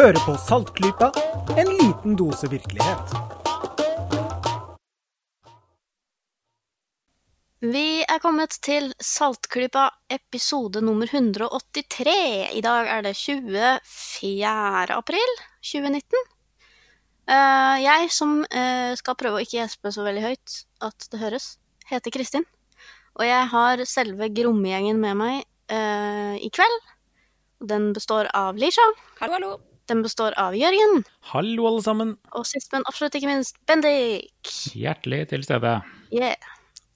Hører på Saltklypa, en liten dose virkelighet. Vi er kommet til Saltklypa episode nummer 183. I dag er det 24. april 2019. Eh, jeg som eh, skal prøve å ikke gjespe så veldig høyt at det høres, heter Kristin. Og jeg har selve Grommegjengen med meg eh, i kveld. Den består av Lisha. Hallo, hallo. Den består av Jørgen. Hallo, alle sammen. Og sist, men absolutt ikke minst, Bendik. Hjertelig til stede. Yeah.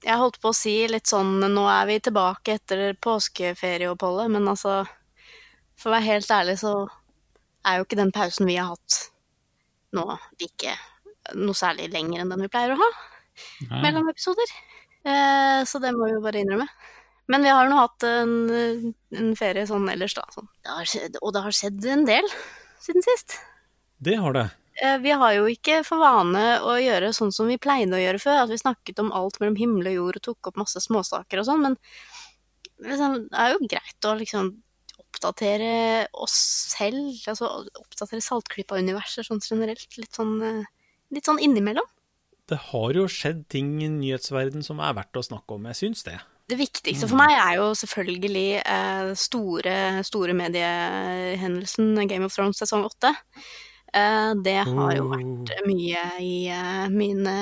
Jeg holdt på å si litt sånn Nå er vi tilbake etter påskeferieoppholdet, men altså For å være helt ærlig, så er jo ikke den pausen vi har hatt nå like noe særlig lenger enn den vi pleier å ha Nei. mellom episoder. Eh, så det må vi jo bare innrømme. Men vi har nå hatt en, en ferie sånn ellers, da. Sånn. Det har skjedd, og det har skjedd en del siden sist. Det har det. Eh, Vi har jo ikke for vane å gjøre sånn som vi pleide å gjøre før, at vi snakket om alt mellom himmel og jord og tok opp masse småsaker og sånn, men liksom, det er jo greit å liksom oppdatere oss selv, altså oppdatere Saltklypa-universet sånn generelt, litt sånn, eh, litt sånn innimellom. Det har jo skjedd ting i nyhetsverden som er verdt å snakke om. Jeg syns det. Det viktigste for meg er jo selvfølgelig eh, store, store mediehendelsen Game of Thrones sesong åtte. Eh, det har jo vært mye i eh, mine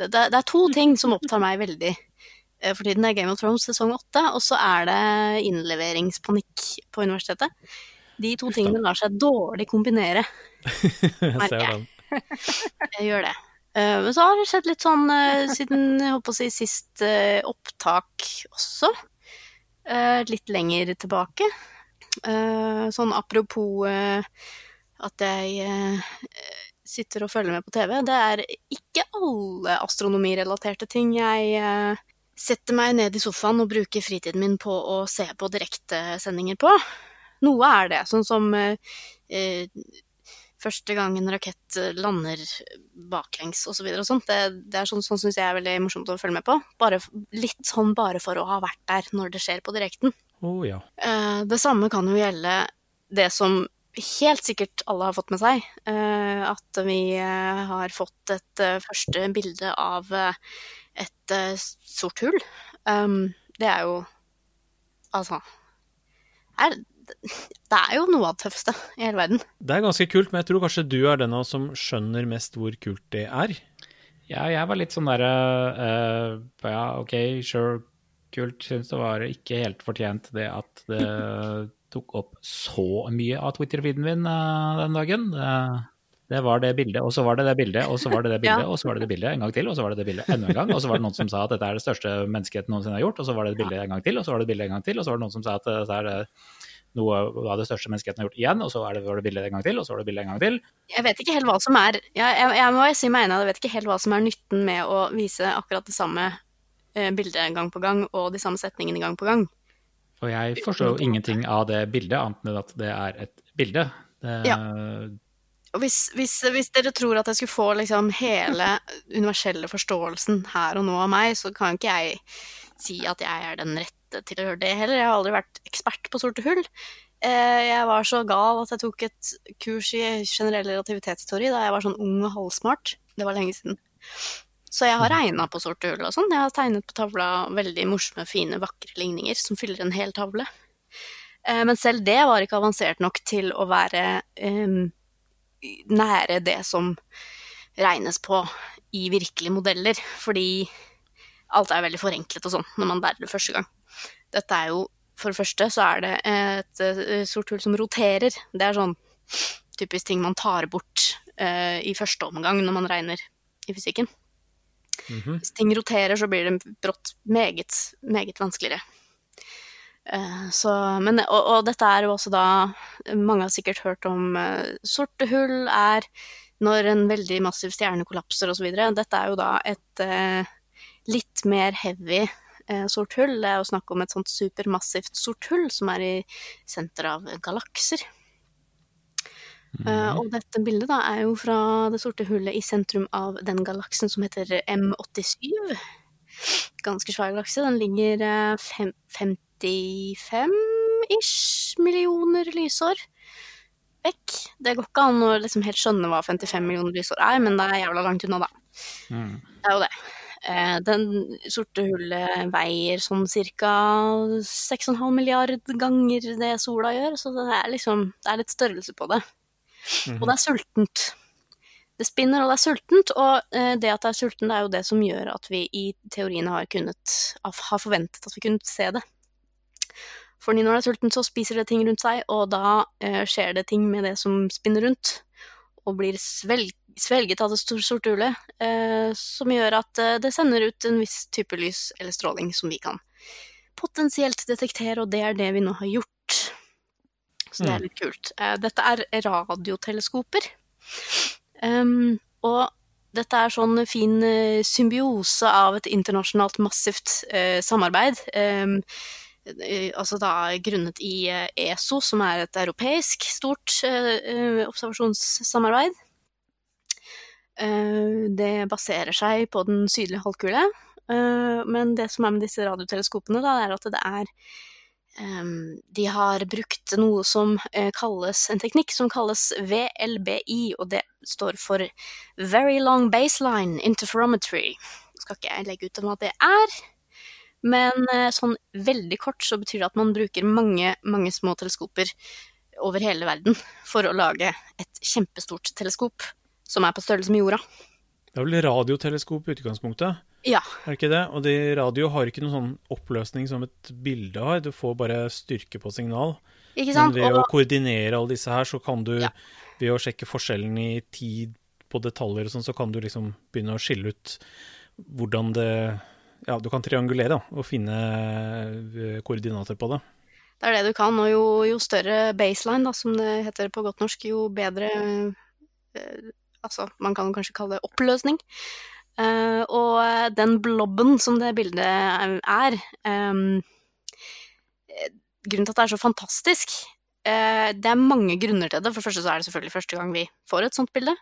det, det er to ting som opptar meg veldig eh, for tiden. Det er Game of Thrones sesong åtte, og så er det innleveringspanikk på universitetet. De to tingene lar seg dårlig kombinere. Merker jeg. Jeg gjør det. Eh, Men så har det skjedd litt sånn eh, siden jeg håper å si, sist eh, opptak også. Litt lenger tilbake. Sånn apropos at jeg sitter og følger med på TV. Det er ikke alle astronomirelaterte ting jeg setter meg ned i sofaen og bruker fritiden min på å se på direktesendinger på. Noe er det, sånn som første gang en rakett eh, lander baklengs og så videre og sånt. Det, det er sånn, sånn syns jeg er veldig morsomt å følge med på. Bare, litt sånn bare for å ha vært der når det skjer på direkten. Oh, ja. Eh, det samme kan jo gjelde det som helt sikkert alle har fått med seg. eh, at vi har fått et første bilde av et sort hull. Um, det er jo Altså er, Det er jo noe av det tøffeste i hele verden. Det er ganske kult, men jeg tror kanskje du er den av oss som skjønner mest hvor kult det er. Ja, jeg var litt sånn derre uh, Ja, OK, sure, kult. Syns det var ikke helt fortjent det at det tok opp så mye av Twitter-feeden min uh, den dagen. Det, det var det bildet, og så var det det bildet, og så var det det bildet, Ja. og så var det det bildet en gang til, og så var det det bildet enda en gang. Og så var det noen som sa at dette er det største menneskeheten noensinne har gjort, og så var det det bildet en gang til, og så var det det bildet en gang til, og så var det noen som sa at dette er det noe av det største menneskeheten har gjort igjen, og så er det, var det bildet en gang til, og så var det bildet en gang til. Jeg vet ikke helt hva som er Jeg, jeg, jeg må si meg enig, jeg vet ikke helt hva som er nytten med å vise akkurat det samme eh, bildet gang på gang, og de samme setningene gang på gang. Og jeg forstår jo ingenting av det bildet, annet enn at det er et bilde. Det, Og hvis, hvis, hvis dere tror at jeg skulle få liksom hele universelle forståelsen her og nå av meg, så kan ikke jeg si at jeg er den rette til å gjøre det heller. Jeg har aldri vært ekspert på sorte hull. Eh, Jeg var så gal at jeg tok et kurs i generell relativitetsteori da jeg var sånn ung og halvsmart. Det var lenge siden. Så jeg har regna på sorte hull og sånn. Jeg har tegnet på tavla veldig morsomme, fine, vakre ligninger som fyller en hel tavle. Eh, Men selv det var ikke avansert nok til å være um, nære det som regnes på i virkelige modeller, fordi alt er veldig forenklet og sånn når man lærer det første gang. Dette er jo, for det første så er det et eh, sort hull som roterer. Det er sånn typisk ting man tar bort uh, i første omgang når man regner i fysikken. Mhm. Hvis ting roterer, så blir det brått meget, meget vanskeligere. Eh, Så, men, og, og dette er jo også da Mange har sikkert hørt om uh, sorte hull er når en veldig massiv stjerne kollapser osv. Dette er jo da et uh, litt mer heavy sort hull. Det er jo snakk om et sånt supermassivt sort hull som er i senteret av galakser. Eh, og dette bildet da er jo fra det sorte hullet i sentrum av den galaksen som heter M87. Ganske svær galakse. Den ligger eh, 55-ish millioner lysår vekk. Det går ikke an å liksom helt skjønne hva 55 millioner lysår er, men det er jævla langt unna, da. Mm. Det er jo det. Eh, Den sorte hullet veier sånn ca. 6,5 milliard ganger det sola gjør, så det er liksom Det er litt størrelse på det. Og det er sultent. Det spinner, og det er sultent, og eh, det at det er sultent, det er jo det som gjør at vi i teorien har kunnet har forventet at vi kunne se det. Fordi når det er sultent, så spiser det ting rundt seg, og da eh, skjer det ting med det som spinner rundt, og blir svelg, svelget av det store sorte hullet, eh, som gjør at eh, det sender ut en viss type lys eller stråling som vi kan potensielt detektere, og det er det vi nå har gjort. Så det er litt kult. Eh, dette er radioteleskoper. Um, og dette er sånn fin symbiose av et internasjonalt massivt eh, samarbeid. Um, eh, altså da grunnet i ESO, som er et europeisk stort observasjonssamarbeid. Eh, det baserer seg på den sydlige halvkule. Eh, men det som er med disse radioteleskopene, da, er at det er Ehm, de har brukt noe som eh, kalles en teknikk som kalles VLBI, og det står for Very Long Baseline Interferometry. Nå skal ikke jeg legge ut om hva det er, men sånn veldig kort så betyr det at man bruker mange, mange små teleskoper over hele verden for å lage et kjempestort teleskop som er på størrelse med jorda. Det er vel radioteleskop i utgangspunktet, Ja, er det ikke det? Og de radio har ikke noen sånn oppløsning som et bilde har, du får bare styrke på signal. ikke Men ved ved å koordinere alle disse her, så kan du, Ja. ved å sjekke forskjellen i tid på detaljer og sånn, så kan du liksom begynne å skille ut hvordan det Ja, du kan triangulere da, og finne eh, koordinater på det. Det er det du kan, og jo, jo større baseline, da, som det heter på godt norsk, jo bedre eh, Altså, man kan kanskje kalle det oppløsning. Uh, og den blobben som det bildet er eh, Grunnen til at det er så fantastisk uh, Det er mange grunner til det. For det første så er det selvfølgelig første gang vi får et sånt bilde.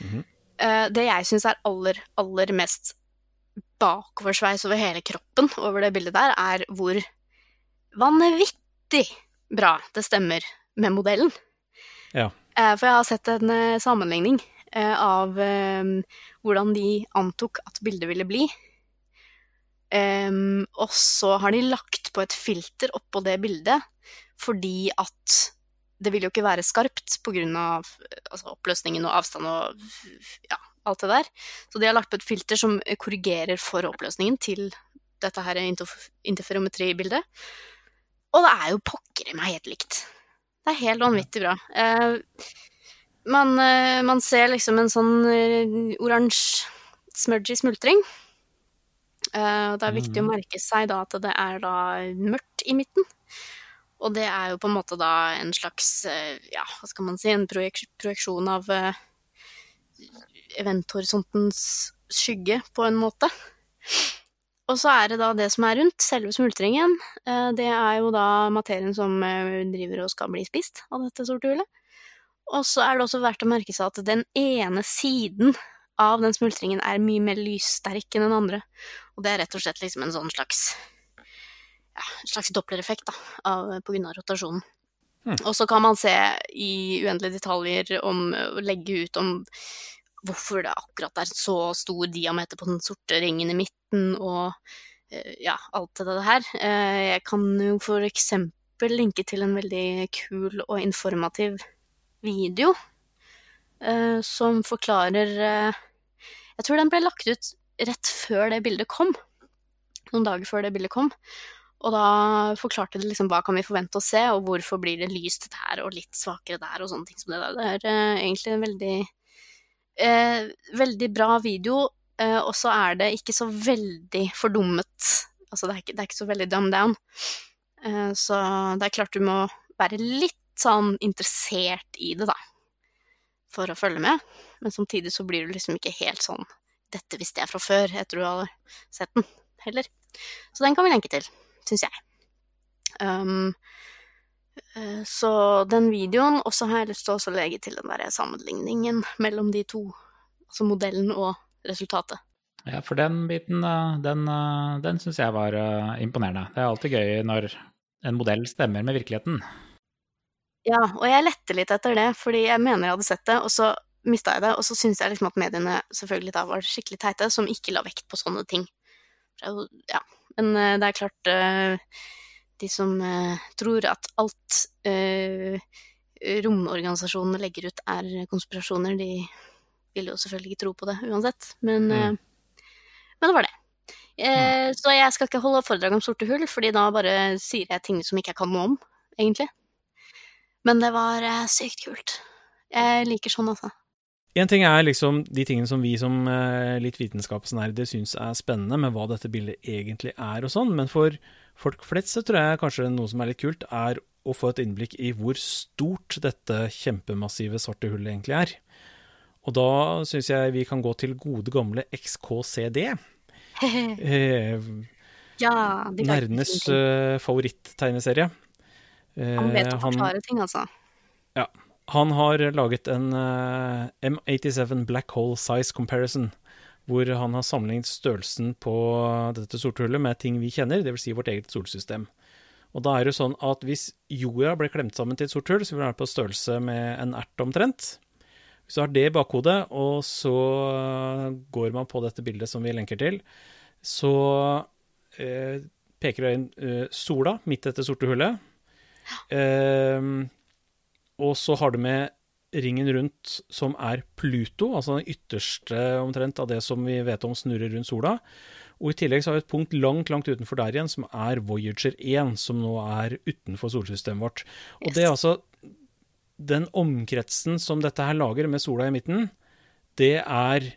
Mm -hmm. uh, det jeg syns er aller, aller mest bakoversveis over hele kroppen over det bildet der, er hvor vanvittig bra det stemmer med modellen. Ja. Eh, For jeg har sett en eh, sammenligning eh, av eh, hvordan de antok at bildet ville bli. Og så har de lagt på et filter oppå det bildet, fordi at det vil jo ikke være skarpt pga. Altså oppløsningen og avstand og ja, alt det der. Så de har lagt på et filter som korrigerer for oppløsningen til dette her interferometribildet. Og det er jo pokker i meg helt likt. Det er helt vanvittig bra. Eh, man, eh, man ser liksom en sånn eh, oransje smudgy smultring. Og det er viktig å merke seg da at det er da mørkt i midten. Og det er jo på en måte da en slags, ja, hva skal man si, en projek projeksjon av eventhorisontens skygge, på en måte. Og så er det da det som er rundt, selve smultringen. Eh, Det er jo da materien som eh, driver og skal bli spist av dette sorte hullet. Og så er det også verdt å merke seg at den ene siden av den smultringen er mye mer lyssterk enn den andre. Og det er rett og slett liksom en sånn slags ja, en slags dopplereffekt da, av, på grunn av rotasjonen. Og så kan man se i uendelige detaljer om å legge ut om hvorfor det akkurat er så stor diameter på den sorte ringen i midten, og eh, ja, alt det der. Eh, Jeg kan jo for eksempel linke til en veldig kul og informativ video eh, som forklarer Jeg tror den ble lagt ut rett før det bildet kom. Noen dager før det bildet kom. Og da forklarte det liksom hva kan vi forvente å se, og hvorfor blir det lyst der og litt svakere der, og sånne ting som det der. Det er egentlig en veldig, eh, veldig bra video, eh, og så er det ikke så veldig fordummet. Altså det er ikke, det er ikke så veldig dumb down. Eh, så det er klart du må være litt sånn interessert i det, da, for å følge med. Men samtidig så blir du liksom ikke helt sånn 'dette visste jeg fra før', etter du har sett den, heller. Så den kan vi lenke til syns jeg. Um, så den videoen, og så har jeg lyst til å legge til den der sammenligningen mellom de to, altså modellen og resultatet. Ja, for den biten, eh, den, eh, den syns jeg var eh, imponerende. Det er alltid gøy når en modell stemmer med virkeligheten. Ja, og jeg lette litt etter det, fordi jeg mener jeg hadde sett det, og så mista jeg det. Og så syns jeg liksom at mediene selvfølgelig da var skikkelig teite, som ikke la vekt på sånne ting. Ja. Men eh, det er klart eh, De som eh, tror at alt eh, romorganisasjonene legger ut er konspirasjoner, de vil jo selvfølgelig ikke tro på det uansett. Men, eh, men det var det. Eh, Så jeg skal ikke holde foredrag om sorte hull, fordi da bare sier jeg ting som ikke jeg kan noe om, egentlig. Men det var eh, sykt kult. Jeg liker sånn, altså. En ting er liksom de tingene som vi som eh, litt vitenskapsnerder syns er spennende, med hva dette bildet egentlig er og sånn, men for folk flest så tror jeg kanskje noe som er litt kult, er å få et innblikk i hvor stort dette kjempemassive svarte hullet egentlig er. Og da syns jeg vi kan gå til gode gamle XKCD. Eh, ja, Nerdenes eh, favoritt-tegneserie. Han vet å Eh, han- forklare ting, altså. Ja. Han har laget en uh, M87 Black Hole Size Comparison, hvor han har sammenlignet størrelsen på dette sorte hullet med ting vi kjenner, dvs. Si vårt eget solsystem. Og da er det sånn at hvis jorda ble klemt sammen til et sort hull, så vil den være på størrelse med en ert omtrent. Hvis du har det i bakhodet, og så går man på dette bildet som vi lenker til, så eh, peker det inn eh, sola midt etter sorte hullet. Eh, og så har du med ringen rundt som er Pluto, altså den ytterste omtrent av det som vi vet om snurrer rundt sola. Og i tillegg så har vi et punkt langt, langt utenfor der igjen, som er Voyager 1, som nå er utenfor solsystemet vårt. Og det er altså den omkretsen som dette her lager, med sola i midten, det er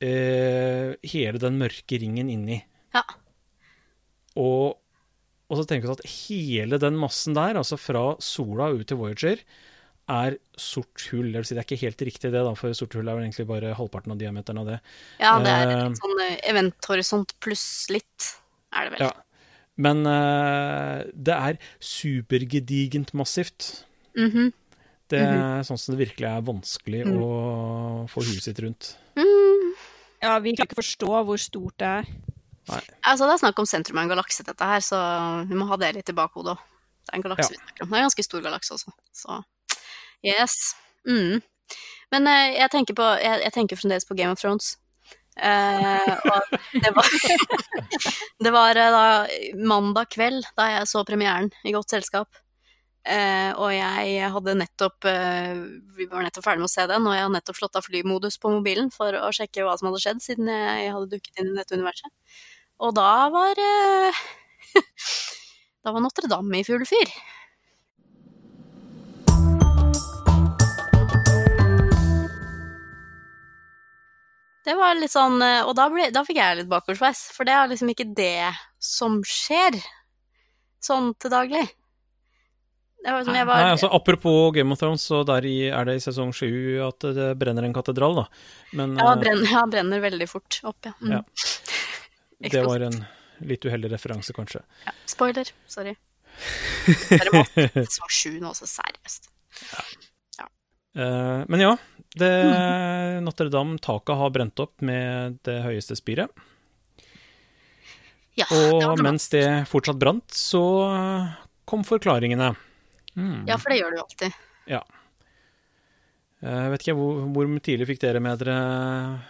eh, hele den mørke ringen inni. Ja. Og, og så tenker vi at hele den massen der, altså fra sola ut til Voyager, er sort hull. Det vil si, det er ikke helt riktig det, da, for sort hull er vel egentlig bare halvparten av diameteren av det. Ja, det er Eh, litt sånn eh, eventhorisont pluss litt, er det vel. Ja. Men eh, det er supergedigent massivt. Mhm. Det er sånn som det virkelig er vanskelig Mm. å få huet sitt rundt. mm. Ja, vi kan ikke forstå hvor stort det er. Altså, det er snakk om sentrum av en galakse, dette her, så vi må ha det litt i bakhodet òg. Det er en galakse Ja. vi snakker om. Det er en ganske stor galakse også, så yes. Mm. Men eh, jeg, tenker på, jeg, jeg tenker fremdeles på Game of Thrones. Eh, og det var, det var eh, da mandag kveld da jeg så premieren i Godt selskap. Eh, og jeg hadde nettopp eh, Vi var nettopp ferdig med å se den, og jeg hadde nettopp slått av flymodus på mobilen for å sjekke hva som hadde skjedd, siden jeg hadde dukket inn i dette universet. Og da var eh, Da var Notre-Dame i full fyr. Det var litt sånn eh, Og da, ble, da fikk jeg litt bakoversveis, for det er liksom ikke det som skjer sånn til daglig. Det var som jeg var Nei, altså Apropos Game of Thrones, så der i, er det i sesong sju at det brenner en katedral, da. Men Ja, eh, brenner, ja, brenner veldig fort opp, ja. Mm. Ja. det var en litt uheldig referanse, kanskje. ja. Spoiler. Sorry. Dere må sesong sju nå, så seriøst. Eh, men ja, det Mm. Notre-Dame-taket har brent opp med det høyeste spiret. Ja, det var Og bra. mens det fortsatt brant, så kom forklaringene. Mm. Ja, for det gjør det jo alltid. Jeg Eh, vet ikke, hvor, hvor tidlig fikk dere med dere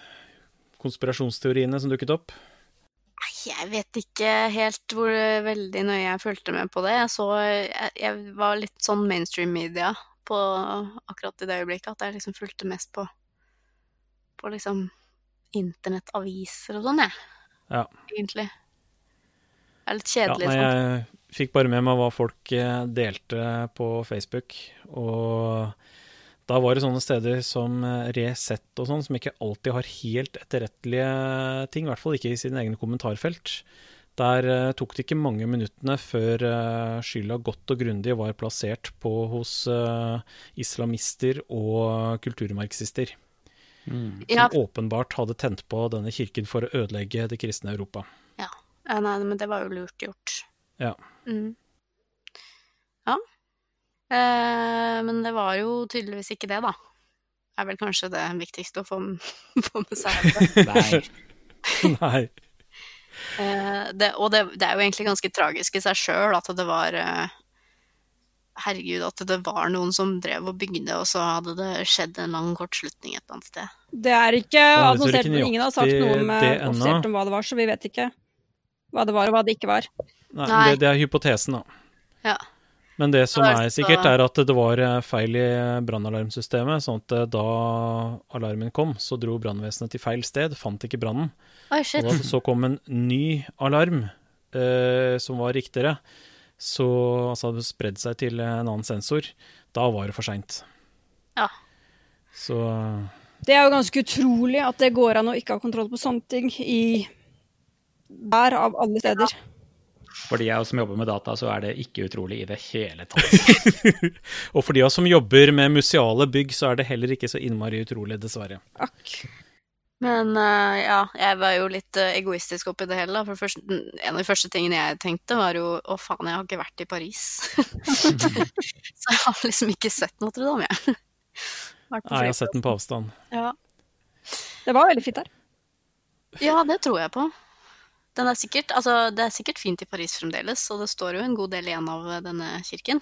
konspirasjonsteoriene som dukket opp? Jeg vet ikke helt hvor veldig nøye jeg fulgte med på det. Jeg, så, jeg, jeg var litt sånn mainstream media på akkurat i det øyeblikket, at jeg liksom fulgte mest på, på liksom internettaviser og sånn, jeg. Ja. Egentlig. Det er litt Ja, kjedelig nei, sånn. jeg fikk bare med meg hva folk eh, delte på Facebook, og da var det sånne steder som eh, Resett og sånn, som ikke alltid har helt etterrettelige ting, i hvert fall ikke i sine egne kommentarfelt. Der uh, tok det ikke mange minuttene før uh, skylda godt og grundig var plassert på hos uh, islamister og kulturmarxister, Mm. Ja, som åpenbart hadde tent på denne kirken for å ødelegge det kristne Europa. ja, nei, men det var jo lurt gjort. Ja. Mm. Ja. Eh, men det var jo tydeligvis ikke det, da. Det Er vel kanskje det viktigste å få, få med seg. Nei. Nei. Eh, det, og det, det er jo egentlig ganske tragisk i seg sjøl at det var eh, herregud, at det var noen som drev og bygde, og så hadde det skjedd en lang kortslutning et eller annet sted. Det er ikke annonsert, Men ingen har sagt noe med, offisielt om hva det var, så vi vet ikke hva det var og hva det ikke var. Nei, Nei. Det, det er hypotesen, da. Ja. Men det som er er sikkert, er at det var eh, feil i brannalarmsystemet. Sånn at eh, da alarmen kom, så dro brannvesenet til feil sted, fant ikke brannen. Oh, Og da så kom en ny alarm eh, som var riktigere, så altså hadde det spredd seg til en annen sensor, da var det for seint. Ja. Så Det er jo ganske utrolig at det går an å ikke ha kontroll på sånne ting i hver av alle steder. For de av oss som jobber med data, så er det ikke utrolig i det hele tatt. Og for de av oss som jobber med museale bygg, så er det heller ikke så innmari utrolig, dessverre. Akk. Men uh, ja, jeg var jo litt uh, egoistisk oppi det hele. da. For det første, en av de første tingene jeg tenkte, var jo å faen, jeg har ikke vært i Paris. så jeg har liksom ikke sett Notre Dame, jeg. Nei, jeg har sett den på avstand. Ja. Det var veldig fint der. ja, det tror jeg på. Den er sikkert, altså, det er sikkert fint i Paris fremdeles, og det står jo en god del igjen av eh, denne kirken.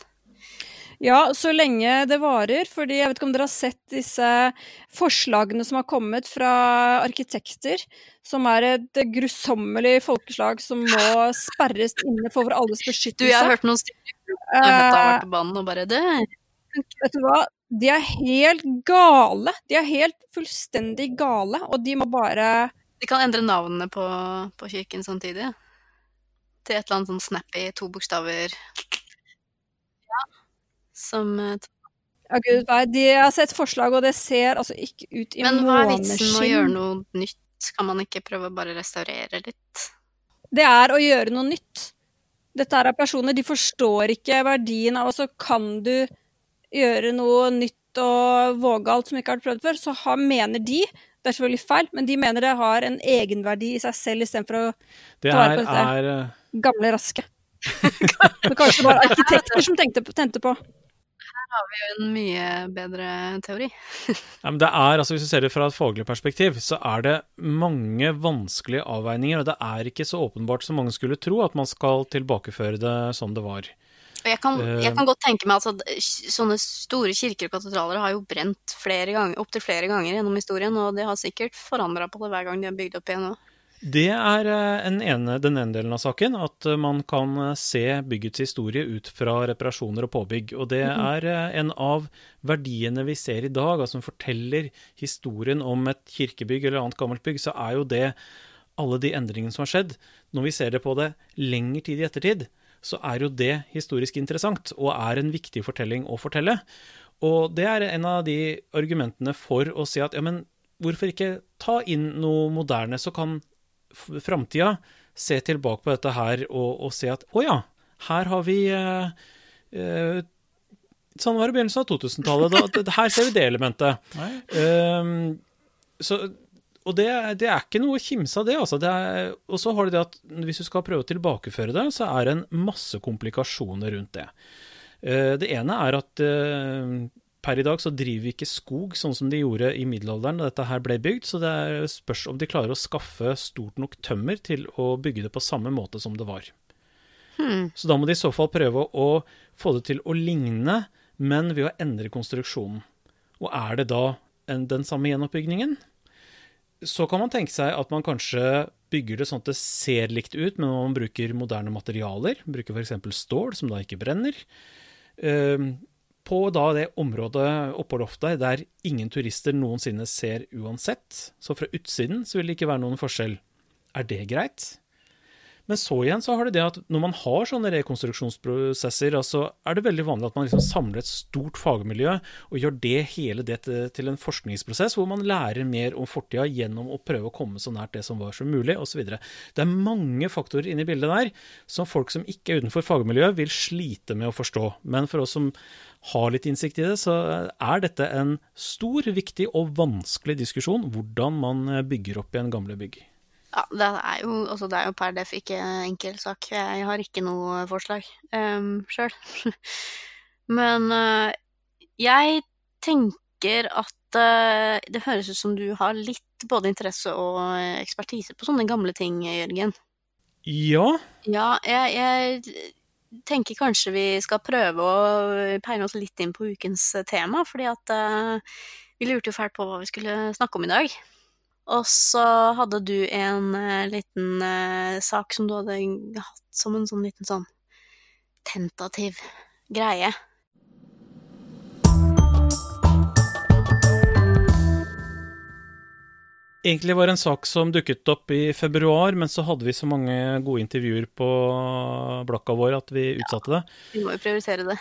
Ja, så lenge det varer. fordi jeg vet ikke om dere har sett disse forslagene som har kommet fra arkitekter, som er et grusommelig folkeslag som må sperres inne for alles Du, jeg har hørt noen stykker som har vært på banen og bare det. Vet du hva? De er helt gale. De er helt fullstendig gale, og de må bare De kan endre navnene på, på kirken samtidig. Til et eller annet sånn snappy to bokstaver. Ja. Som eh, Ja, gud, nei, de har sett forslag, og det ser altså ikke ut i måneskinn. Men hva er vitsen med å gjøre noe nytt? Kan man ikke prøve å bare restaurere litt? Det er å gjøre noe nytt. Dette er personer, de forstår ikke verdien av Og så kan du gjøre noe nytt og vågalt som ikke har vært prøvd før, så har, mener de Det er selvfølgelig feil, men de mener det har en egenverdi i seg selv istedenfor å Det Ta vare her på dette. er eh, gamle raske. Men kanskje det var arkitekter som tenkte på, tente på. En mye bedre teori. Ja, men det er, altså Hvis du ser det fra et faglig perspektiv, så er det mange vanskelige avveininger. Og det er ikke så åpenbart som mange skulle tro at man skal tilbakeføre det som det var. Jeg kan, Eh. jeg kan godt tenke meg at sånne store kirker og katedraler har jo brent flere ganger, opptil flere ganger gjennom historien, og de har sikkert forandra på det hver gang de har bygd opp igjen òg. Det er eh, en ene, den ene delen av saken, at eh, man kan eh, se byggets historie ut fra reparasjoner og påbygg. Og det er eh, en av verdiene vi ser i dag, altså som forteller historien om et kirkebygg eller annet gammelt bygg, så er jo det alle de endringene som har skjedd. Når vi ser det på det lengre tid i ettertid, så er jo det historisk interessant, og er en viktig fortelling å fortelle. Og det er en av de argumentene for å si at ja, men hvorfor ikke ta inn noe moderne, så kan framtida se tilbake på dette her og, og se at å ja, her har vi eh, eh, Sånn var det i begynnelsen av 2000-tallet. da- da- Her ser vi det elementet. Ehm, så, og det, det er ikke noe å kimse av, det. altså. det er, og så har du det at hvis du skal prøve å tilbakeføre det, så er det en masse komplikasjoner rundt det. Eh, det ene er at eh, per i dag så driver vi ikke skog sånn som de gjorde i middelalderen da dette her ble bygd, så det er spørs om de klarer å skaffe stort nok tømmer til å bygge det på samme måte som det var. Hmm. Så da må de i så fall prøve å få det til å ligne, men ved å endre konstruksjonen. Og er det da en, den samme gjenoppbyggingen? Så kan man tenke seg at man kanskje bygger det sånn at det ser likt ut, men man bruker moderne materialer. Bruker f.eks. stål, som da ikke brenner. Ehm, På da det området oppå loftet der ingen turister noensinne ser uansett. Så fra utsiden så vil det ikke være noen forskjell. Er det greit? Men så igjen så har du det at når man har sånne rekonstruksjonsprosesser, altså er det veldig vanlig at man liksom samler et stort fagmiljø og gjør det hele det til, til en forskningsprosess hvor man lærer mer om fortida gjennom å prøve å komme så nært det som var som mulig, osv. Det er mange faktorer inne i bildet der som folk som ikke er utenfor fagmiljøet, vil slite med å forstå. Men for oss som har litt innsikt i det, så er dette en stor, viktig og vanskelig diskusjon hvordan man bygger opp igjen gamle bygg. Ja, det er jo, altså det er jo per def ikke enkel sak. Jeg har ikke noe forslag um, sjøl. Men uh, jeg tenker at uh, det høres ut som du har litt både interesse og eh, ekspertise på sånne gamle ting, Jørgen. Ja, Ja, jeg, jeg tenker kanskje vi skal prøve å peile oss litt inn på ukens tema, fordi at uh, vi lurte jo fælt på hva vi skulle snakke om i dag. Og så hadde du en eh, liten eh, sak som du hadde hatt som en sånn liten sånn tentativ greie. Egentlig var det en sak som dukket opp i februar, men så hadde vi så mange gode intervjuer på blokka vår at vi utsatte det. Vi må jo prioritere det.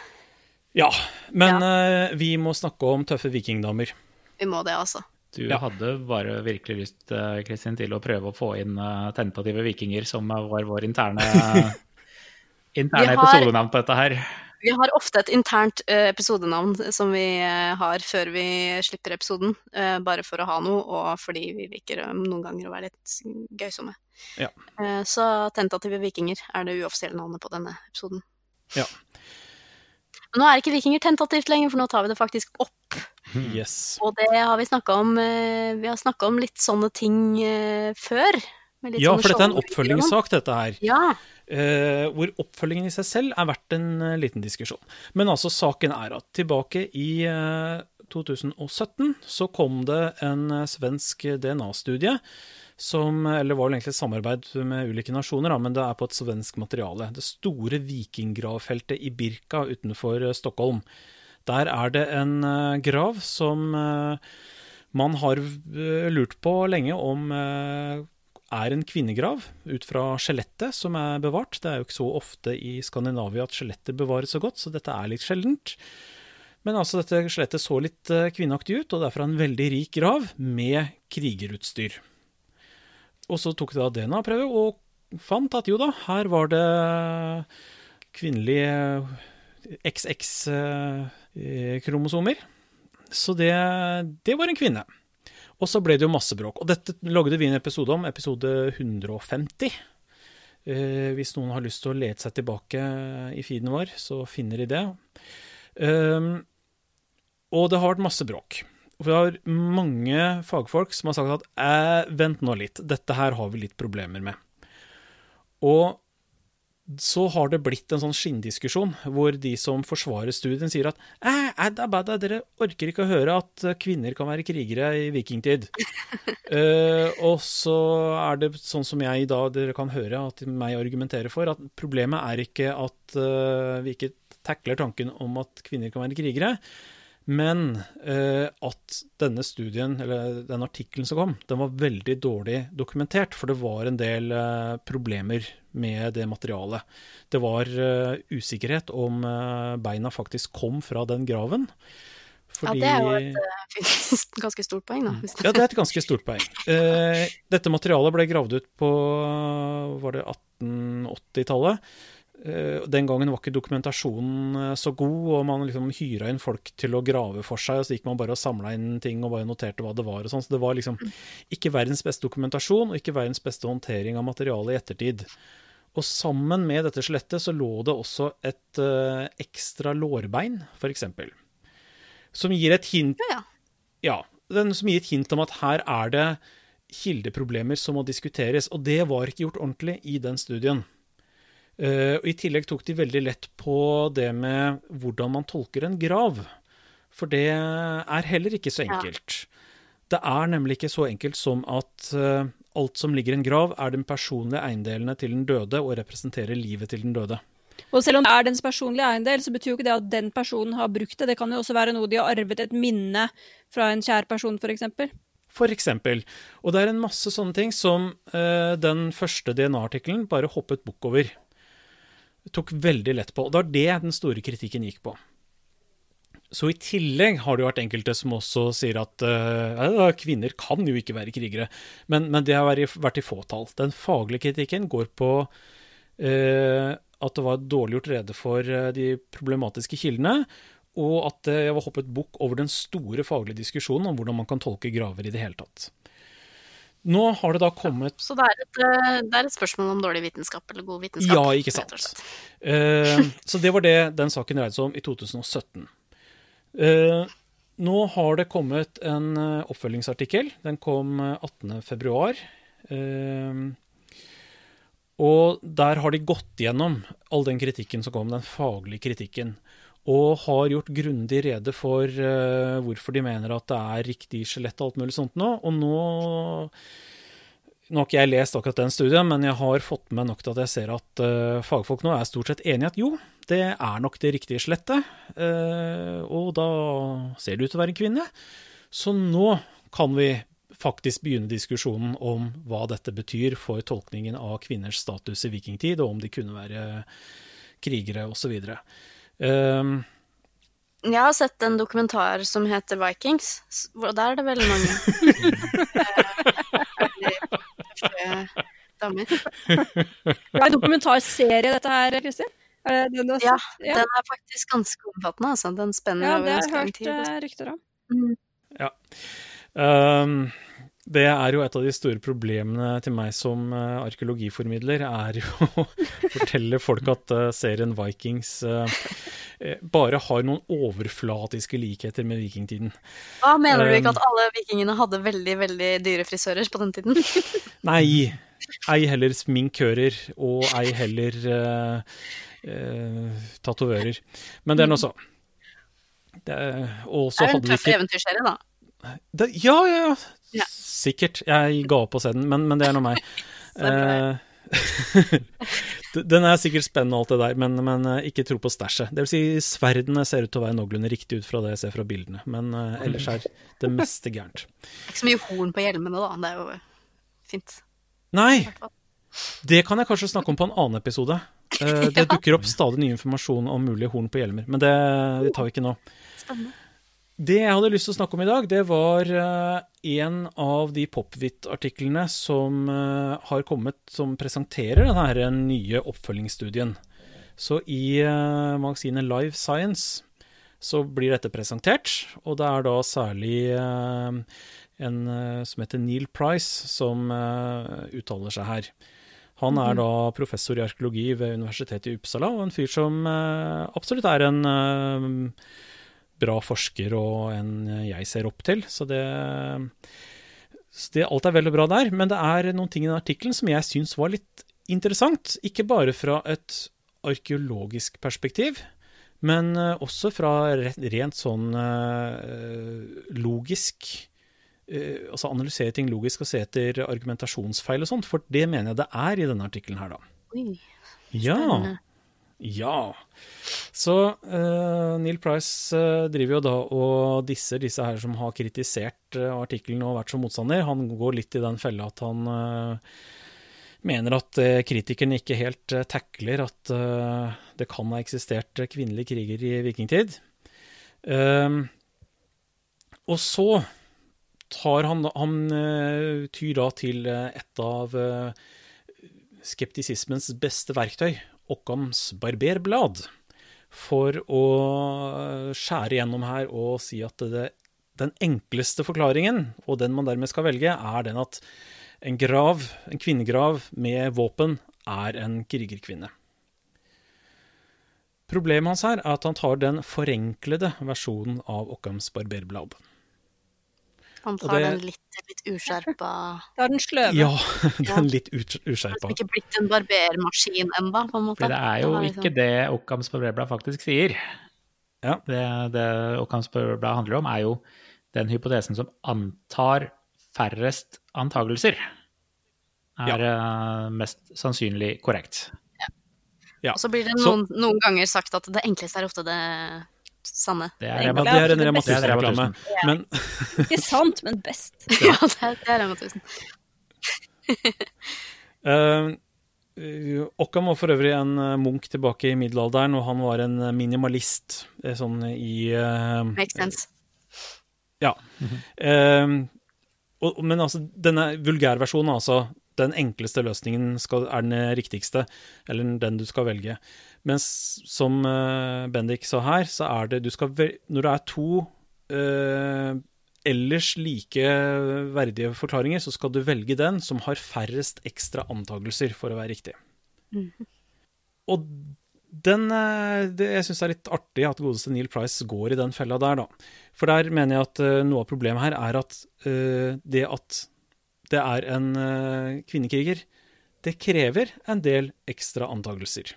Ja, men ja. vi må snakke om tøffe vikingdamer. Vi må det, altså. Du Ja. hadde bare virkelig lyst eh, Kristin, til å prøve å få inn eh, tentative vikinger, som eh, var vår interne, interne har- episodenavn på dette her. Vi har ofte et internt episodenavn som vi har før vi slipper episoden, bare for å ha noe, og fordi vi liker noen ganger å være litt gøysomme. Ja. Så Tentative vikinger er det uoffisielle navnet på denne episoden. Ja. Men nå er ikke vikinger tentativt lenger, for nå tar vi det faktisk opp. Yes. Og det har vi snakka om eh, Vi har snakka om litt sånne ting eh, før. med litt Ja, for dette er en oppfølgingssak, dette her. Ja. Uh, hvor oppfølgingen i seg selv er verdt en uh, liten diskusjon. Men altså, saken er at tilbake i uh, 2017 så kom det en svensk DNA-studie som Eller var vel egentlig et samarbeid med ulike nasjoner, da, men det er på et svensk materiale. Det store vikinggravfeltet i Birka utenfor Stockholm. Der er det en eh, grav som eh, man har eh, lurt på lenge om er en kvinnegrav, ut fra skjelettet som er bevart. Det er jo ikke så ofte i Skandinavia at skjeletter bevares så godt, så dette er litt sjeldent. Men altså, dette skjelettet så litt kvinneaktig ut, og derfor en veldig rik grav med krigerutstyr. Og så tok de da DNA-prøve og fant at jo da, her var det kvinnelige XX-kromosomer. Så det, det var en kvinne. Og så ble det jo masse bråk. Og dette lagde vi en episode om, episode 150. Eh, hvis noen har lyst til å lete seg tilbake i feeden vår, så finner de det. Eh, og det har vært masse bråk. For Vi har mange fagfolk som har sagt at eh, vent nå litt, dette her har vi litt problemer med. Og så har det blitt en sånn skinndiskusjon hvor de som forsvarer studien, sier at eh, adda, badda, dere orker ikke å høre at kvinner kan være krigere i vikingtid. uh, og så er det sånn som jeg da dere kan høre at meg argumenterer for, at problemet er ikke at uh, vi ikke takler tanken om at kvinner kan være krigere, men eh, at denne studien, eller den artikkelen som kom, den var veldig dårlig dokumentert, for det var en del eh, problemer med det materialet. Det var eh, usikkerhet om eh, beina faktisk kom fra den graven. ja, det er jo et eh, ganske stort poeng, da. Hvis Ja, det er et ganske stort poeng. Eh, dette materialet ble gravd ut på var det 1880-tallet. Eh, den gangen var ikke dokumentasjonen eh, så god, og man liksom hyra inn folk til å grave for seg, og så gikk man bare og samla inn ting og bare noterte hva det var og sånn. Så det var liksom ikke verdens beste dokumentasjon, og ikke verdens beste håndtering av materialet i ettertid. Og sammen med dette skjelettet så lå det også et uh, ekstra lårbein, eksempel. Som gir et hint Ja, ja. ja, den som gir et hint om at her er det kildeproblemer som må diskuteres, og det var ikke gjort ordentlig i den studien. Og I tillegg tok de veldig lett på det med hvordan man tolker en grav, for det er heller ikke så enkelt. Det er nemlig ikke så enkelt som at uh, alt som ligger i en grav, er den personlige eiendelene til den døde og representerer livet til den døde. Og selv om det er dens personlige eiendel, så betyr jo ikke det at den personen har brukt det. Det kan jo også være noe de har arvet et minne fra en kjær person, f.eks. For eksempel. Og det er en masse sånne ting som uh, den første DNA-artikkelen bare hoppet bukk over. Tok veldig lett på. Og det var det den store kritikken gikk på. Så i tillegg har det jo vært enkelte som også sier at uh, kvinner kan jo ikke være krigere. Men, men det har vært i, vært i fåtall. Den faglige kritikken går på uh, at det var dårlig gjort rede for eh, de problematiske kildene, og at det var hoppet bukk over den store faglige diskusjonen om hvordan man kan tolke graver i det hele tatt. Nå har det da kommet Så det er, et, eh, det er et spørsmål om dårlig vitenskap eller god vitenskap. Ja, ikke sant. Eh, så det var det den saken dreide seg om i 2017. Uh, nå har det kommet en eh, oppfølgingsartikkel. Den kom eh, 18. februar. Eh, Og der har de gått gjennom all den kritikken som kom, den faglige kritikken. Og har gjort grundig rede for uh, hvorfor de mener at det er riktig skjelett og alt mulig sånt nå. Og nå Nå har ikke jeg lest akkurat den studien, men jeg har fått med nok til at jeg ser at uh, fagfolk nå er stort sett enige at jo, det er nok det riktige skjelettet. Uh, og da ser det ut til å være en kvinne. Så nå kan vi faktisk begynne diskusjonen om hva dette betyr for tolkningen av kvinners status i vikingtid, og om de kunne være krigere osv. Um, Jeg har sett en dokumentar som heter Vikings, og der er det veldig mange eh, damer. Det er en dokumentarserie, dette her, Kristin? Den du har Ja, sett? Ja, Den er faktisk ganske omfattende, altså. Den spenner ja over det har jeg hørt tid. eh, rykter om. Mm. um, det er jo et av de store problemene til meg som uh, arkeologiformidler, er jo å fortelle folk at uh, serien Vikings eh, bare har noen overflatiske likheter med vikingtiden. Hva mener du ikke at alle vikingene hadde veldig, veldig dyre frisører på den tiden? Nei, ei heller sminkører, og ei heller uh, uh, tatovører. Men det er nå så. Det, er jo en tøff ikke eventyrserie, da. det, Ja, ja, ja. Sikkert. Jeg ga opp å se den, men, men det er nå meg. Eh, den er sikkert spennende og alt det der, men, men eh, ikke tro på stæsjet. Det vil si, sverdene ser ut til å være noenlunde riktig ut fra det jeg ser fra bildene, men uh, ellers er det meste gærent. Det er Ikke så mye horn på hjelmene, da. Det er jo fint. Nei, det kan jeg kanskje snakke om på en annen episode. Uh, Det dukker opp stadig ny informasjon om mulige horn på hjelmer, men det, det tar vi ikke nå. Spennende. Det jeg hadde lyst til å snakke om i dag, det var eh, en av de Popvit-artiklene som eh, har kommet som presenterer denne nye oppfølgingsstudien. Så i eh, magasinet Live Science så blir dette presentert, og det er da særlig en som heter Neil Price som uttaler seg her. Han er da professor i arkeologi ved Universitetet i Uppsala, og en fyr som absolutt er en bra forsker og en jeg ser opp til. Så det, så det Alt er veldig bra der. Men det er noen ting i den artikkelen som jeg syns var litt interessant. Ikke bare fra et arkeologisk perspektiv, men eh, også fra re- rent sånn eh, logisk eh, Altså analysere ting logisk og se etter argumentasjonsfeil og sånt, for det mener jeg det er i denne artikkelen her, da. Oi, Ja. Ja. Så uh, Neil Price uh, driver jo da og disser disse her som har kritisert uh, artikkelen og vært som motstander. Han går litt i den fella at han mener at kritikerne ikke helt takler at det kan ha eksistert kvinnelige kriger i vikingtid. Og så tar han, han tyr da til et av skeptisismens beste verktøy, Occams barberblad, for å skjære gjennom her og si at det, den enkleste forklaringen, og den man dermed skal velge, er den at en grav, en kvinnegrav med våpen, er en krigerkvinne. Problemet hans her er at han tar den forenklede versjonen av Occams barberblad. Han tar det- den litt, litt uskjerpa Det er den sløve. Ja, Ja. den litt uskjerpa. ikke blitt en barbermaskin enda, på en måte. For det er jo liksom- ikke det Occams Barberblad faktisk sier. Ja. Det, det Occams Barberblad handler om, er jo den hypotesen som antar færrest antagelser. Er ja. mest sannsynlig korrekt. Ja. Og så blir det Så- noen, noen ganger sagt at det enkleste er ofte det sanne. Det er Rema, er en det Rema 1000-reklame. Men Ikke sant, men best. Ja, det er, det er Rema 1000. Uh, Occam var for øvrig en eh, munk tilbake i middelalderen, og han var en minimalist eh, sånn i uh, Makes sense. Ja. Eh, og, men altså, denne vulgærversjonen, altså den enkleste løsningen skal, er den riktigste, eller den du skal velge. Mens som uh, Bendik sa her, så er det du skal vel, Når det er to eh, ellers like verdige forklaringer, så skal du velge den som har færrest ekstra antakelser for å være riktig. Og den eh, det, Jeg syns det er litt artig at godeste Neil Price går i den fella der, da. For der mener jeg at eh, noe av problemet her er at eh, det at det er en eh, kvinnekriger, det krever en del ekstra antakelser.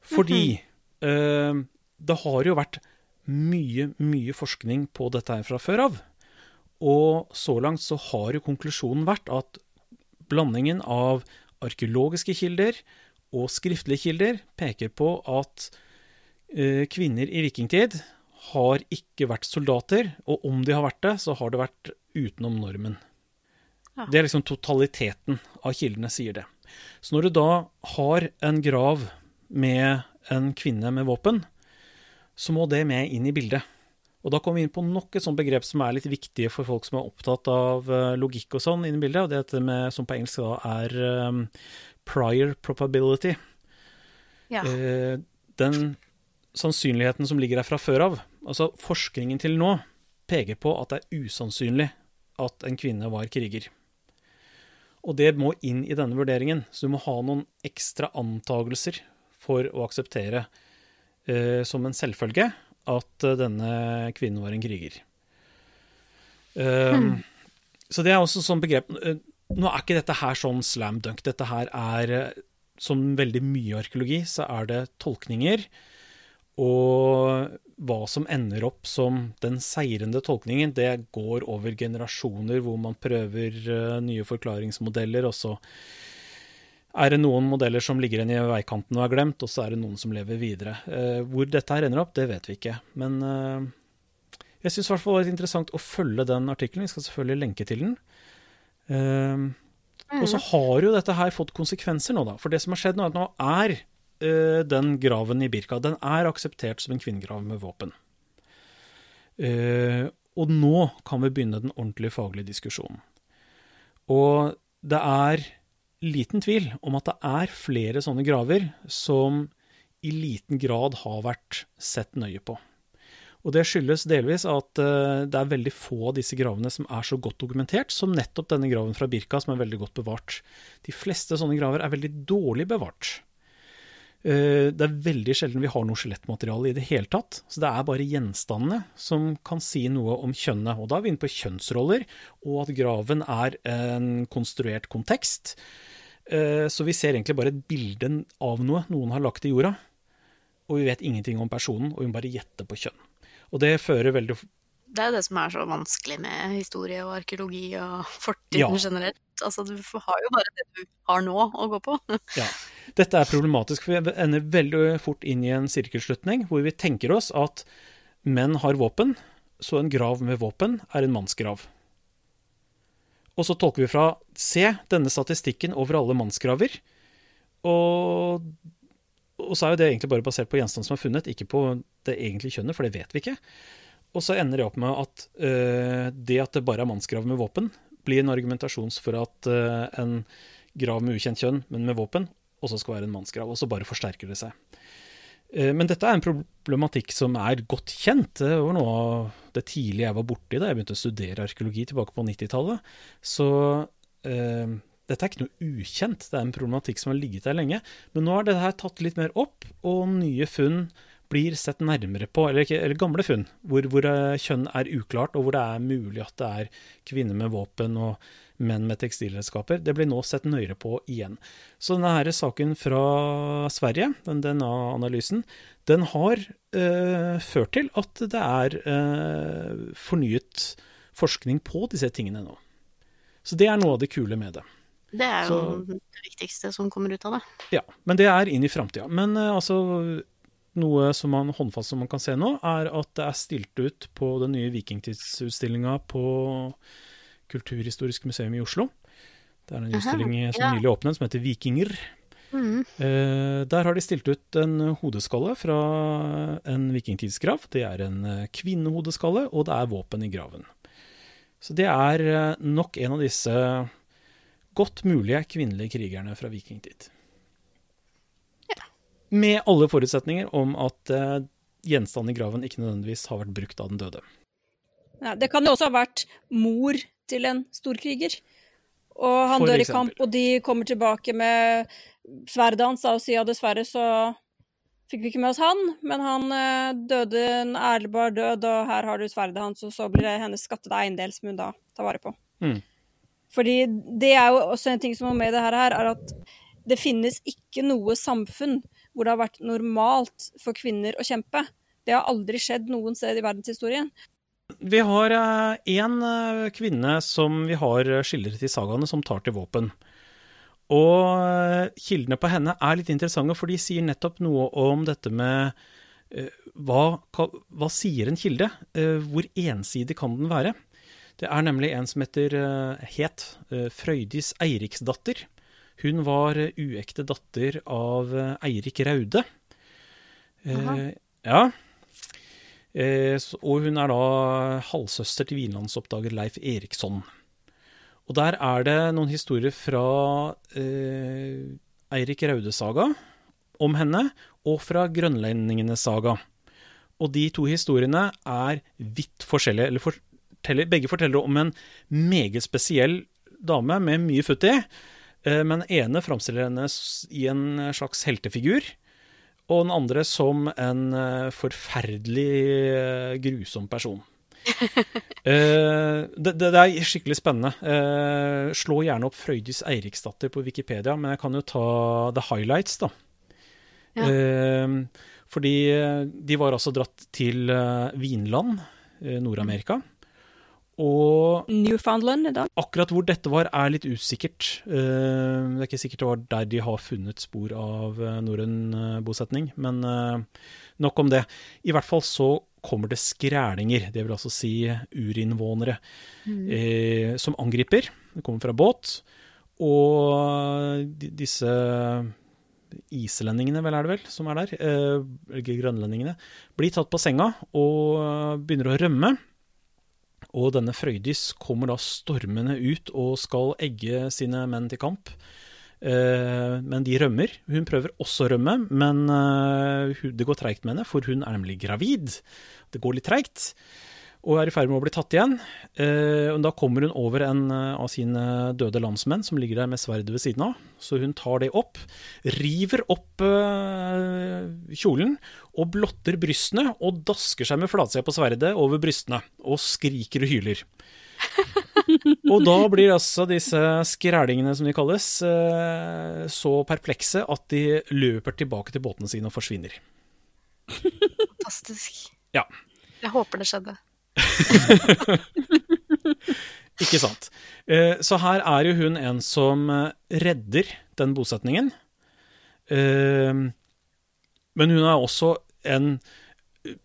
Fordi eh, det har jo vært mye, mye forskning på dette her fra før av. Og så langt så har jo konklusjonen vært at blandingen av arkeologiske kilder og skriftlige kilder peker på at eh, kvinner i vikingtid har ikke vært soldater, og om de har vært det, så har det vært utenom normen. Ja. Det er liksom totaliteten av kildene sier det. Så når du da har en grav med en kvinne med våpen, så må det med inn i bildet. Og da kommer vi inn på nok et sånt begrep som er litt viktig for folk som er opptatt av eh, logikk og sånn inn i bildet, og det er dette med, som på engelsk da er um, prior probability. Ja. Eh, den sannsynligheten som ligger der fra før av, altså forskningen til nå, peker på at det er usannsynlig at en kvinne var kriger. Og det må inn i denne vurderingen, så du må ha noen ekstra antagelser for å akseptere eh, som en selvfølge at eh, denne kvinnen var en kriger. Um, Så det er også sånn begrep eh, Nå er ikke dette her sånn slam dunk. Dette her er, eh, som veldig mye arkeologi, så er det tolkninger. Og hva som ender opp som den seirende tolkningen, det går over generasjoner hvor man prøver eh, nye forklaringsmodeller, og så er det noen modeller som ligger igjen i veikanten og er glemt, og så er det noen som lever videre. Eh, hvor dette her ender opp, det vet vi ikke. Men eh, jeg syns i hvert fall det var interessant å følge den artikkelen. Vi skal selvfølgelig lenke til den. Og så har jo dette her fått konsekvenser nå, da. For det som har skjedd nå, er at nå er eh, den graven i Birka den er akseptert som en kvinnegrav med våpen. Uh, og nå kan vi begynne den ordentlige faglige diskusjonen. Og det er liten tvil om at det er flere sånne graver som i liten grad har vært sett nøye på. Og det skyldes delvis at uh, det er veldig få av disse gravene som er så godt dokumentert som nettopp denne graven fra Birka, som er veldig godt bevart. De fleste sånne graver er veldig dårlig bevart. Eh, Det er veldig sjelden vi har noe skjelettmateriale i det hele tatt. Så det er bare gjenstandene som kan si noe om kjønnet. Og da er vi inne på kjønnsroller, og at graven er en konstruert kontekst. Eh, Så vi ser egentlig bare et bilde av noe noen har lagt i jorda. Og vi vet ingenting om personen, og vi må bare gjette på kjønn. Og det fører veldig Det er jo det som er så vanskelig med historie og arkeologi og fortiden Ja. generelt. Altså, du har jo bare det du har nå å gå på. Ja. Dette er problematisk, for vi ender veldig fort inn i en sirkelslutning hvor vi tenker oss at menn har våpen, så en grav med våpen er en mannsgrav. Og så tolker vi fra Se denne statistikken over alle mannsgraver. Og, og så er jo det egentlig bare basert på gjenstand som er funnet, ikke på det egentlige kjønnet, for det vet vi ikke. Og så ender det opp med at uh, det at det bare er mannsgrav med våpen, blir en argumentasjon for at uh, en grav med ukjent kjønn, men med våpen, også skal være en mannsgrav. Og så bare forsterker det seg. Uh, Men dette er en problematikk som er godt kjent. Det var noe av det tidlige jeg var borti da jeg begynte å studere arkeologi tilbake på 90-tallet. Så dette er ikke noe ukjent, det er en problematikk som har ligget der lenge. Men nå er dette tatt litt mer opp, og nye funn blir sett nærmere på, eller, eller gamle funn, hvor, hvor eh, kjønn er uklart, og hvor det er mulig at det er kvinner med våpen og menn med tekstilredskaper. Det blir nå sett nøyere på igjen. Så denne her saken fra Sverige, den DNA-analysen, den har øh, ført til at det er øh, fornyet forskning på disse tingene nå. Så det er noe av det kule med det. Det er jo Så- det viktigste som kommer ut av det. Ja, men det er inn i framtida. Men altså noe som man håndfast som man kan se nå, er at det er stilt ut på den nye vikingtidsutstillinga på Kulturhistorisk museum i Oslo. Det er en utstilling som ja. nylig åpnet, som heter Vikinger. Mm. Eh, der har de stilt ut en hodeskalle fra en vikingtidsgrav. Det er en eh, kvinnehodeskalle, og det er våpen i graven. Så det er eh, nok en av disse godt mulige kvinnelige krigerne fra vikingtid. Med alle forutsetninger om at eh, gjenstanden i graven ikke nødvendigvis har vært brukt av den døde. Ja, det kan jo også ha vært mor til en storkriger. Og han For dør i eksempel. kamp, og de kommer tilbake med sverdet hans og sier ja, dessverre så fikk vi ikke med oss han, men han eh, døde en ærligbar død, og her har du sverdet hans, og så blir det hennes skattede eiendel som hun da tar vare på. Mm. Fordi det er jo også en ting som er med i det her, er at det finnes ikke noe samfunn hvor det har vært normalt for kvinner å kjempe. Det har aldri skjedd noen sted i verdenshistorien. Vi har én kvinne som vi har skildret i sagaene, som tar til våpen. Og eh, kildene på henne er litt interessante, for de sier nettopp noe om dette med eh, hva, hva sier en kilde? Eh, hvor ensidig kan den være? Det er nemlig en som heter, het Frøydis Eiriksdatter. Hun var uekte datter av Eirik Raude. Eh, Ja. Og hun er da halvsøster til vinlandsoppdager Leif Eriksson. Og der er det noen historier fra eh, Eirik Raude-saga om henne, og fra Grønlendingene-saga. Og de to historiene er vidt forskjellige. Eller forteller, begge forteller om en meget spesiell dame med mye futt i. Eh, men ene framstiller henne i en slags heltefigur. Og den andre som en eh, forferdelig eh, grusom person uh, det, det, er skikkelig spennende. Slå gjerne opp Frøydis Eiriksdatter på Wikipedia, men jeg kan jo ta the highlights, da. Ja. Fordi de var altså dratt til Vinland, Nord-Amerika. Og Newfoundland i dag? Akkurat hvor dette var, er litt usikkert. det er ikke sikkert det var der de har funnet spor av norrøn bosetning, men nok om det. I hvert fall så kommer det skrælinger, det vil altså si urinnvånere, mm. eh, som angriper. Det kommer fra båt. Og disse islendingene, vel er det vel, som er der, eller grønlendingene, blir tatt på senga og begynner å rømme. Og denne Frøydis kommer da stormende ut og skal egge sine menn til kamp. Eh, men de rømmer. Hun prøver også å rømme, men eh, det går treigt med henne, for hun er nemlig gravid. Det går litt treigt, og er i ferd med å bli tatt igjen. Eh, da kommer hun over en av sine døde landsmenn som ligger der med sverdet ved siden av. Så hun tar det opp, river opp kjolen og blotter brystene og dasker seg med flatsida på sverdet over brystene og skriker og hyler. Og da blir altså disse skrælingene, som de kalles, eh, så perplekse at de løper tilbake til båtene sine og forsvinner. Fantastisk. Ja. Jeg håper det skjedde. Ikke sant. Eh, så her er jo hun en som eh, redder den bosetningen. Men hun er også en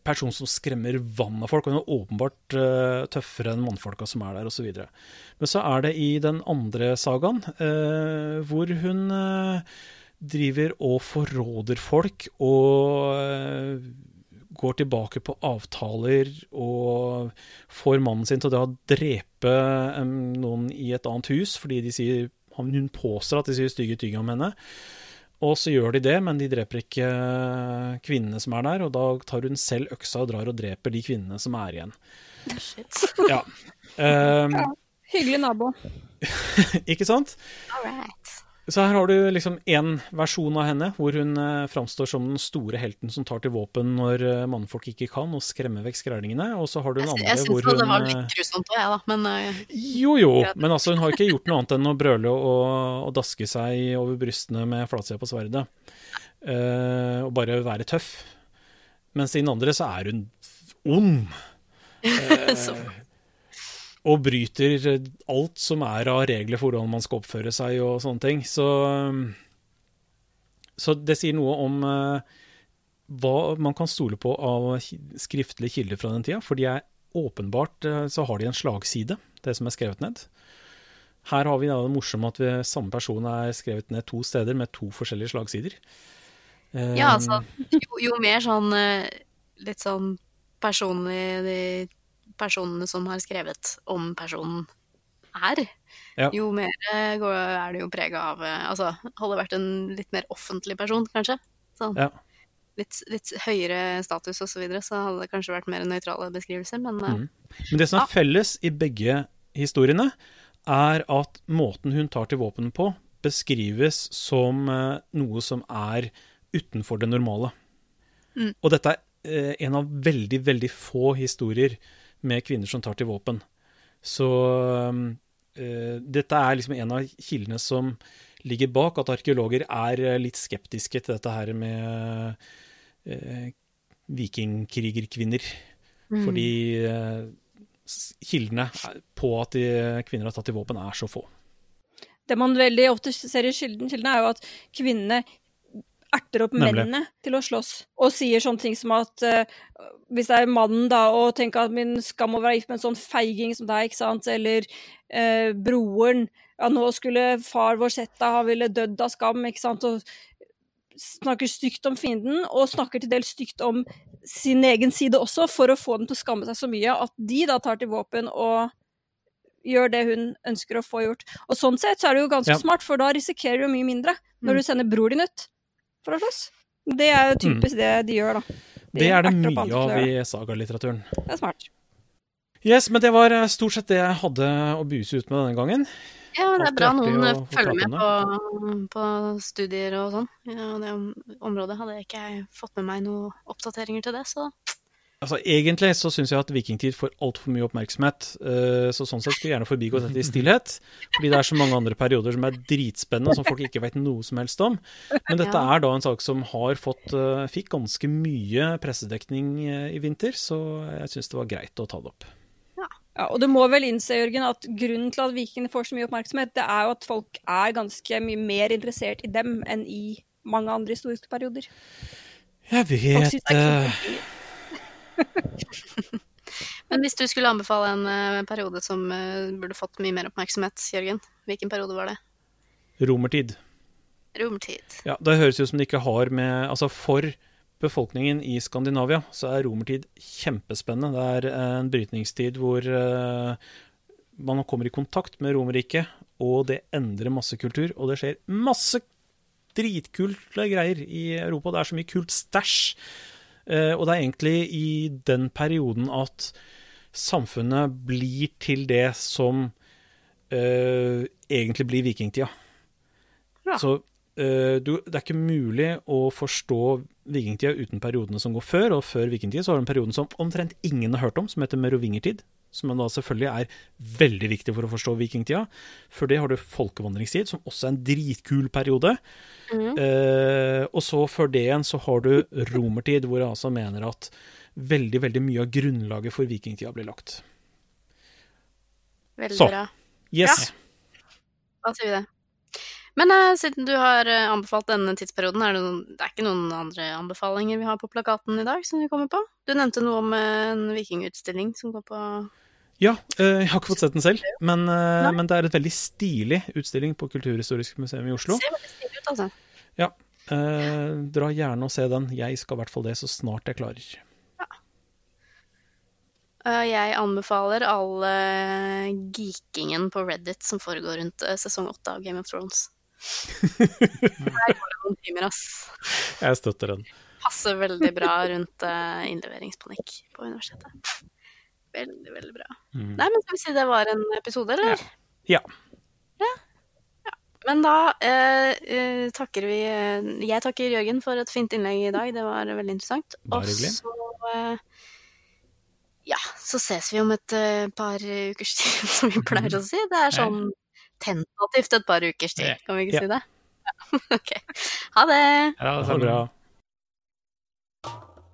person som skremmer vann av folk. Og hun er åpenbart uh, tøffere enn mannfolka som er der, osv. Men så er det i den andre sagaen uh, hvor hun uh, driver og forråder folk og går tilbake på avtaler og får mannen sin til å drepe um, noen i et annet hus fordi de sier, hun påstår at de sier stygge ting om henne. Og så gjør de det, men de dreper ikke eh, kvinnene som er der. Og da tar hun selv øksa og drar og dreper de kvinnene som er igjen. Shit. Ja. Um, ja. Hyggelig nabo. ikke sant? All right. Så her har du liksom én versjon av henne, hvor hun eh, framstår som den store helten som tar til våpen når eh, mannfolk ikke kan, og skremmer vekk skrælingene. Og så har du en annen jeg, jeg hvor hun Jeg syns det var litt grusomt òg, jeg, da. Men uh, Jo jo, men altså, hun har ikke gjort noe annet enn å brøle og, og daske seg over brystene med flatsida på sverdet. Uh, og bare være tøff. Mens i den andre så er hun ond. Uh, og bryter alt som er av regler for hvordan man skal oppføre seg og sånne ting. Så, um, så det sier noe om uh, hva man kan stole på av skriftlige kilder fra den tida. For de er åpenbart uh, så har de en slagside, det som er skrevet ned. Her har vi det morsomme at vi, samme person er skrevet ned to steder med to forskjellige slagsider. Ja, altså jo, jo mer sånn uh, litt sånn personlig personene som har skrevet om personen er, ja. jo mer er det jo prega av eh, Altså, hadde vært en litt mer offentlig person, kanskje, sånn. ja. litt, litt, høyere status osv., så, videre, så hadde det kanskje vært mer nøytrale beskrivelser, men eh, mm. Men det som er felles i begge historiene, er at måten hun tar til våpen på, beskrives som noe som er utenfor det normale. Mm. Og dette er en av veldig, veldig få historier med kvinner som tar til våpen. Så um, eh, Dette er liksom en av kildene som ligger bak at arkeologer er eh, litt skeptiske til dette her med eh, vikingkrigerkvinner. Fordi eh, kildene på at de, kvinner har tatt til våpen, er så få. Det man veldig ofte ser i kildene, er jo at kvinnene erter opp Nemlig. mennene til å slåss, og sier sånne ting som at uh, hvis det er mannen da, og tenker at min skam å være gift med en sånn feiging som deg, ikke sant, eller uh, broren, ja nå skulle far vår sett deg, han ville dødd av skam, ikke sant, og snakker stygt om fienden, og snakker til dels stygt om sin egen side også, for å få dem til å skamme seg så mye at de da tar til våpen og gjør det hun ønsker å få gjort. Og sånn sett så er det jo ganske Ja. smart, for da risikerer du mye mindre Mm. når du sender bror din ut for å slåss. Det er jo typisk det de gjør, da. De Det er det mye av i det. sagalitteraturen. Det er smart. Yes, men det var eh, stort sett det jeg hadde å buse ut med denne gangen. Ja, det er Alltid bra noen eh, følger med på, på studier og sånn. Ja, det området hadde ikke jeg fått med meg noen oppdateringer til det, så Altså, Egentlig så syns jeg at vikingtid får altfor mye oppmerksomhet. eh, Så sånn sett skulle jeg gjerne forbigå dette i stillhet. Fordi det er så mange andre perioder som er dritspennende, som folk ikke vet noe som helst om. Men dette er da en sak som har fått eh, fikk ganske mye pressedekning eh, i vinter, så jeg syns det var greit å ta det opp. Ja, og du må vel innse, Jørgen, at grunnen til at vikingene får så mye oppmerksomhet, det er jo at folk er ganske mye mer interessert i dem enn i mange andre historiske perioder. Jeg Folk vet synes det er eh. Men hvis du skulle anbefale en uh, periode som uh, burde fått mye mer oppmerksomhet, Jørgen, hvilken periode var det? romertid. Romertid. Ja, Det høres ut som det ikke har med Altså, for befolkningen i Skandinavia så er romertid kjempespennende. Det er en brytningstid hvor uh, man kommer i kontakt med Romerriket, og det endrer masse kultur. Og det skjer masse dritkulte greier i Europa. Det er så mye kult stæsj. Eh, og det er egentlig i den perioden at samfunnet blir til det som Uh, egentlig blir vikingtida. Ja. Så uh, du, det er ikke mulig å forstå vikingtida uten periodene som går før, og før vikingtida så har du en periode som omtrent ingen har hørt om, som heter merovingertid. Som da selvfølgelig er veldig viktig for å forstå vikingtida. Før det har du folkevandringstid, som også er en dritkul periode. Eh, og så før det igjen så har du romertid, hvor jeg altså mener at veldig, veldig mye av grunnlaget for vikingtida blir lagt. Veldig Så. bra. Yes. Da sier vi det. Men eh, siden du har eh, anbefalt denne tidsperioden, er det, noen, det er ikke noen andre anbefalinger vi har på plakaten i dag som vi kommer på? Du nevnte noe om en vikingutstilling som går på Ja, eh, jeg har ikke fått sett den selv, men, eh, men det er et veldig stilig utstilling på Kulturhistorisk museum i Oslo. Ser veldig stilig ut, altså. Eh, dra gjerne og se den. Jeg skal i hvert fall det så snart jeg klarer. Ja. Jeg anbefaler all eh, geekingen på Reddit som foregår rundt eh, sesong åtte av Game of Thrones. Der går det noen timer, ass. Jeg støtter den. Passer veldig bra rundt eh, innleveringspanikk på universitetet. Veldig, veldig bra. Mm. Nei, men skal vi si det var en episode, eller? Ja. Men da eh, eh, takker vi eh, Jeg takker Jørgen for et fint innlegg i dag. Det var veldig interessant. Bare Og så eh, Ja, så ses vi om et eh, par ukers tid, som vi pleier å si. Det er sånn tentativt et par ukers tid, kan vi ikke Ja. si det? Ja. ok. Ha det! Ja, det var bra.